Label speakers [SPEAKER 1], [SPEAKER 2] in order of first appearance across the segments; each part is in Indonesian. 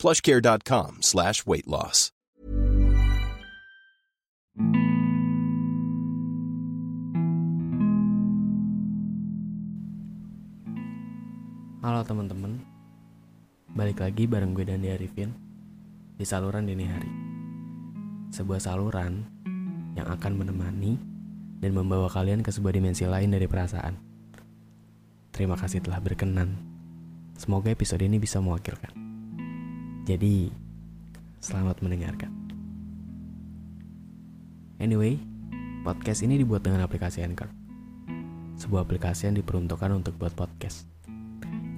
[SPEAKER 1] plushcare.com slash weight loss.
[SPEAKER 2] Halo teman-teman, balik lagi bareng gue Dandi Arifin di saluran dini hari. Sebuah saluran yang akan menemani dan membawa kalian ke sebuah dimensi lain dari perasaan. Terima kasih telah berkenan. Semoga episode ini bisa mewakilkan. Jadi, selamat mendengarkan. Anyway, podcast ini dibuat dengan aplikasi Anchor. Sebuah aplikasi yang diperuntukkan untuk buat podcast.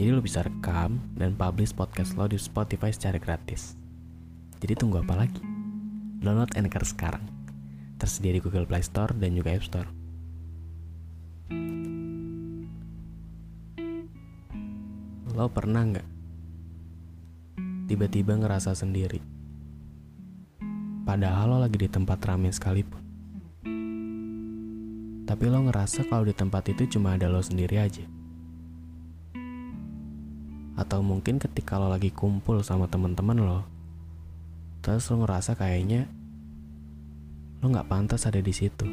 [SPEAKER 2] Jadi lo bisa rekam dan publish podcast lo di Spotify secara gratis. Jadi tunggu apa lagi? Download Anchor sekarang. Tersedia di Google Play Store dan juga App Store. Lo pernah nggak tiba-tiba ngerasa sendiri? Padahal lo lagi di tempat ramai sekalipun. Tapi lo ngerasa kalau di tempat itu cuma ada lo sendiri aja. Atau mungkin ketika lo lagi kumpul sama teman-teman lo, terus lo ngerasa kayaknya lo nggak pantas ada di situ.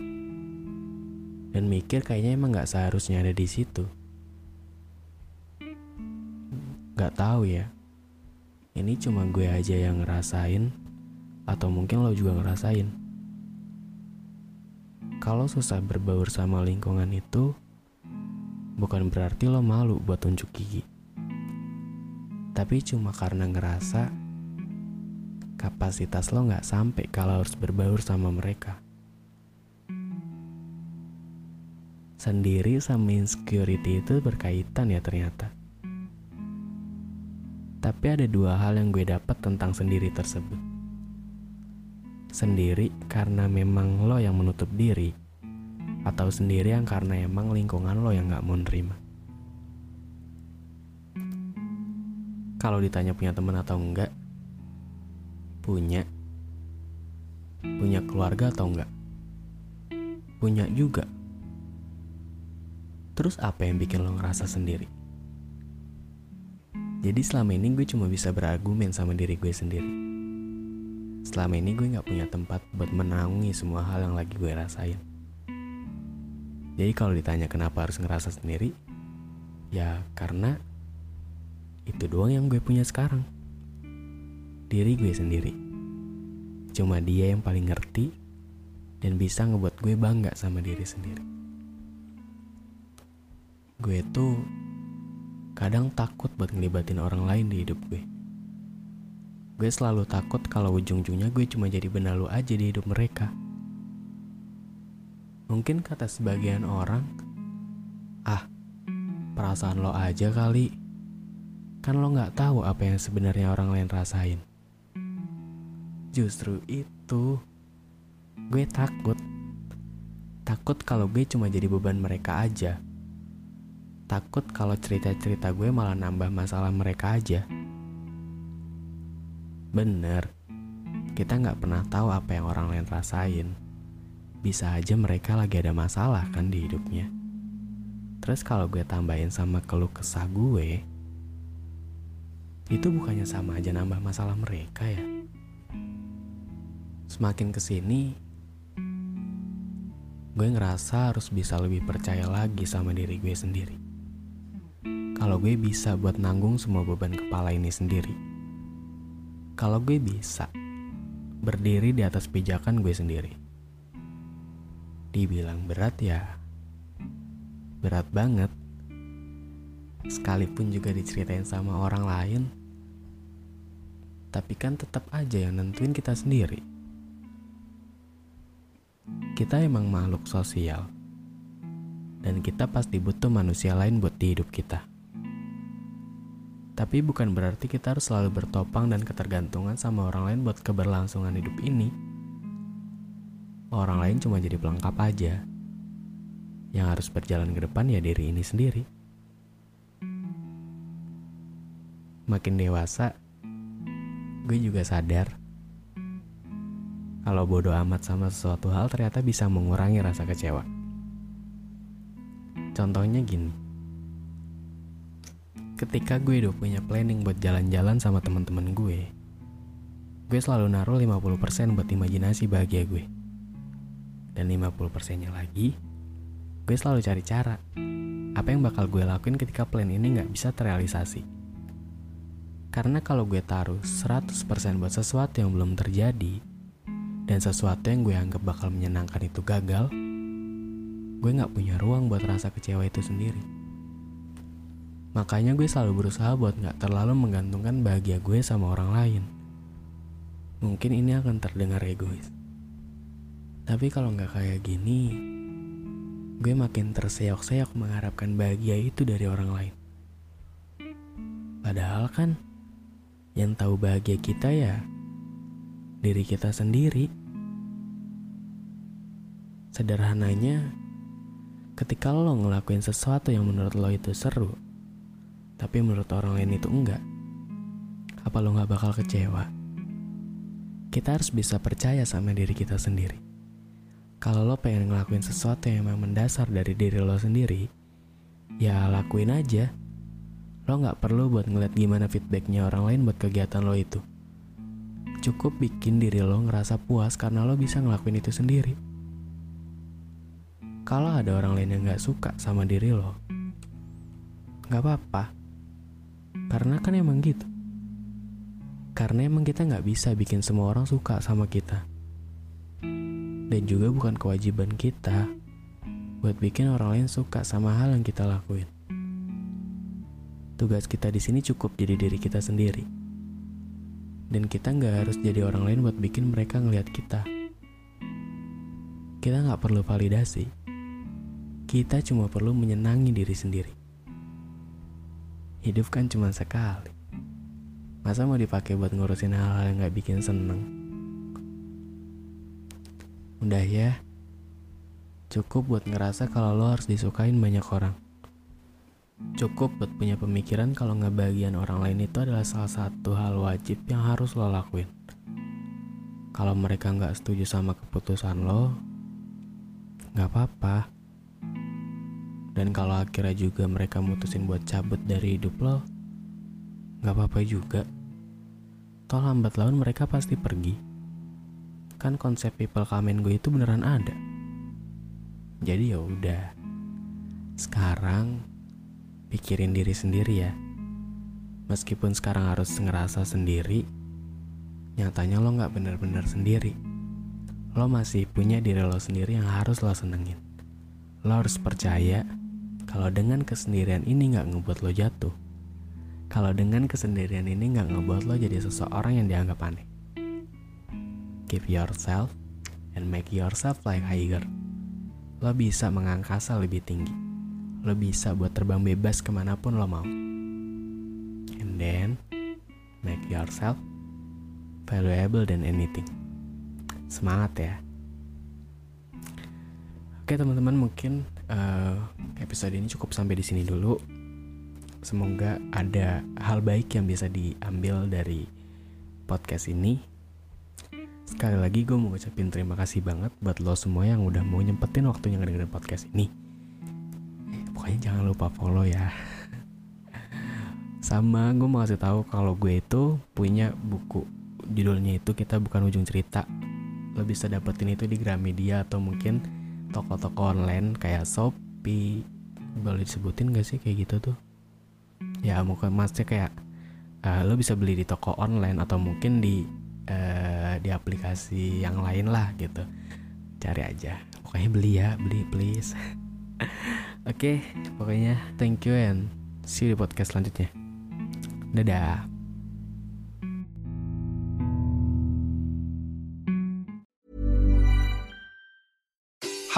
[SPEAKER 2] Dan mikir kayaknya emang nggak seharusnya ada di situ. Gak tahu ya. Ini cuma gue aja yang ngerasain atau mungkin lo juga ngerasain. Kalau susah berbaur sama lingkungan itu bukan berarti lo malu buat tunjuk gigi. Tapi cuma karena ngerasa kapasitas lo nggak sampai kalau harus berbaur sama mereka. Sendiri sama insecurity itu berkaitan ya ternyata. Tapi ada dua hal yang gue dapat tentang sendiri tersebut. Sendiri karena memang lo yang menutup diri, atau sendiri yang karena emang lingkungan lo yang gak mau nerima. Kalau ditanya punya teman atau enggak, punya. Punya keluarga atau enggak? Punya juga. Terus apa yang bikin lo ngerasa sendiri? Jadi selama ini gue cuma bisa berargumen sama diri gue sendiri. Selama ini gue gak punya tempat buat menanggungi semua hal yang lagi gue rasain. Jadi kalau ditanya kenapa harus ngerasa sendiri, ya karena itu doang yang gue punya sekarang. Diri gue sendiri. Cuma dia yang paling ngerti dan bisa ngebuat gue bangga sama diri sendiri. Gue tuh kadang takut buat ngelibatin orang lain di hidup gue. Gue selalu takut kalau ujung-ujungnya gue cuma jadi benalu aja di hidup mereka. Mungkin kata sebagian orang, ah, perasaan lo aja kali. Kan lo gak tahu apa yang sebenarnya orang lain rasain. Justru itu, gue takut. Takut kalau gue cuma jadi beban mereka aja Takut kalau cerita-cerita gue malah nambah masalah mereka aja. Bener, kita nggak pernah tahu apa yang orang lain rasain. Bisa aja mereka lagi ada masalah kan di hidupnya. Terus kalau gue tambahin sama keluh kesah gue, itu bukannya sama aja nambah masalah mereka ya. Semakin ke sini, gue ngerasa harus bisa lebih percaya lagi sama diri gue sendiri kalau gue bisa buat nanggung semua beban kepala ini sendiri. Kalau gue bisa berdiri di atas pijakan gue sendiri. Dibilang berat ya, berat banget. Sekalipun juga diceritain sama orang lain, tapi kan tetap aja yang nentuin kita sendiri. Kita emang makhluk sosial, dan kita pasti butuh manusia lain buat di hidup kita. Tapi bukan berarti kita harus selalu bertopang dan ketergantungan sama orang lain buat keberlangsungan hidup ini. Orang lain cuma jadi pelengkap aja. Yang harus berjalan ke depan ya diri ini sendiri. Makin dewasa, gue juga sadar kalau bodoh amat sama sesuatu hal ternyata bisa mengurangi rasa kecewa. Contohnya gini. Ketika gue udah punya planning buat jalan-jalan sama teman-teman gue, gue selalu naruh 50% buat imajinasi bahagia gue. Dan 50%-nya lagi, gue selalu cari cara. Apa yang bakal gue lakuin ketika plan ini nggak bisa terrealisasi. Karena kalau gue taruh 100% buat sesuatu yang belum terjadi, dan sesuatu yang gue anggap bakal menyenangkan itu gagal, gue gak punya ruang buat rasa kecewa itu sendiri. Makanya gue selalu berusaha buat gak terlalu menggantungkan bahagia gue sama orang lain. Mungkin ini akan terdengar egois. Tapi kalau gak kayak gini, gue makin terseok-seok mengharapkan bahagia itu dari orang lain. Padahal kan, yang tahu bahagia kita ya diri kita sendiri. Sederhananya, ketika lo ngelakuin sesuatu yang menurut lo itu seru, tapi menurut orang lain itu enggak, apa lo gak bakal kecewa? Kita harus bisa percaya sama diri kita sendiri. Kalau lo pengen ngelakuin sesuatu yang memang mendasar dari diri lo sendiri, ya lakuin aja. Lo gak perlu buat ngeliat gimana feedbacknya orang lain buat kegiatan lo itu. Cukup bikin diri lo ngerasa puas karena lo bisa ngelakuin itu sendiri. Kalau ada orang lain yang gak suka sama diri lo, gak apa-apa. Karena kan emang gitu. Karena emang kita gak bisa bikin semua orang suka sama kita. Dan juga bukan kewajiban kita buat bikin orang lain suka sama hal yang kita lakuin. Tugas kita di sini cukup jadi diri kita sendiri dan kita nggak harus jadi orang lain buat bikin mereka ngelihat kita. Kita nggak perlu validasi. Kita cuma perlu menyenangi diri sendiri. Hidup kan cuma sekali. Masa mau dipakai buat ngurusin hal-hal yang nggak bikin seneng? Udah ya, cukup buat ngerasa kalau lo harus disukain banyak orang. Cukup buat punya pemikiran kalau ngebagian orang lain itu adalah salah satu hal wajib yang harus lo lakuin. Kalau mereka nggak setuju sama keputusan lo, nggak apa-apa. Dan kalau akhirnya juga mereka mutusin buat cabut dari hidup lo, nggak apa-apa juga. Toh lambat laun mereka pasti pergi. Kan konsep people come gue itu beneran ada. Jadi ya udah. Sekarang pikirin diri sendiri ya. Meskipun sekarang harus ngerasa sendiri, nyatanya lo gak bener-bener sendiri. Lo masih punya diri lo sendiri yang harus lo senengin. Lo harus percaya kalau dengan kesendirian ini gak ngebuat lo jatuh. Kalau dengan kesendirian ini gak ngebuat lo jadi seseorang yang dianggap aneh. Give yourself and make yourself like higher. Lo bisa mengangkasa lebih tinggi lo bisa buat terbang bebas ke mana pun lo mau. And then, make yourself valuable than anything. Semangat ya. Oke teman-teman mungkin uh, episode ini cukup sampai di sini dulu. Semoga ada hal baik yang bisa diambil dari podcast ini. Sekali lagi gue mau ucapin terima kasih banget buat lo semua yang udah mau nyempetin waktunya ngedengerin podcast ini pokoknya jangan lupa follow ya sama gue mau kasih tahu kalau gue itu punya buku judulnya itu kita bukan ujung cerita lo bisa dapetin itu di Gramedia atau mungkin toko-toko online kayak Shopee boleh disebutin gak sih kayak gitu tuh ya mungkin maksudnya kayak uh, lo bisa beli di toko online atau mungkin di uh, di aplikasi yang lain lah gitu cari aja pokoknya beli ya beli please Oke, okay, pokoknya thank you and see you di podcast selanjutnya. Dadah.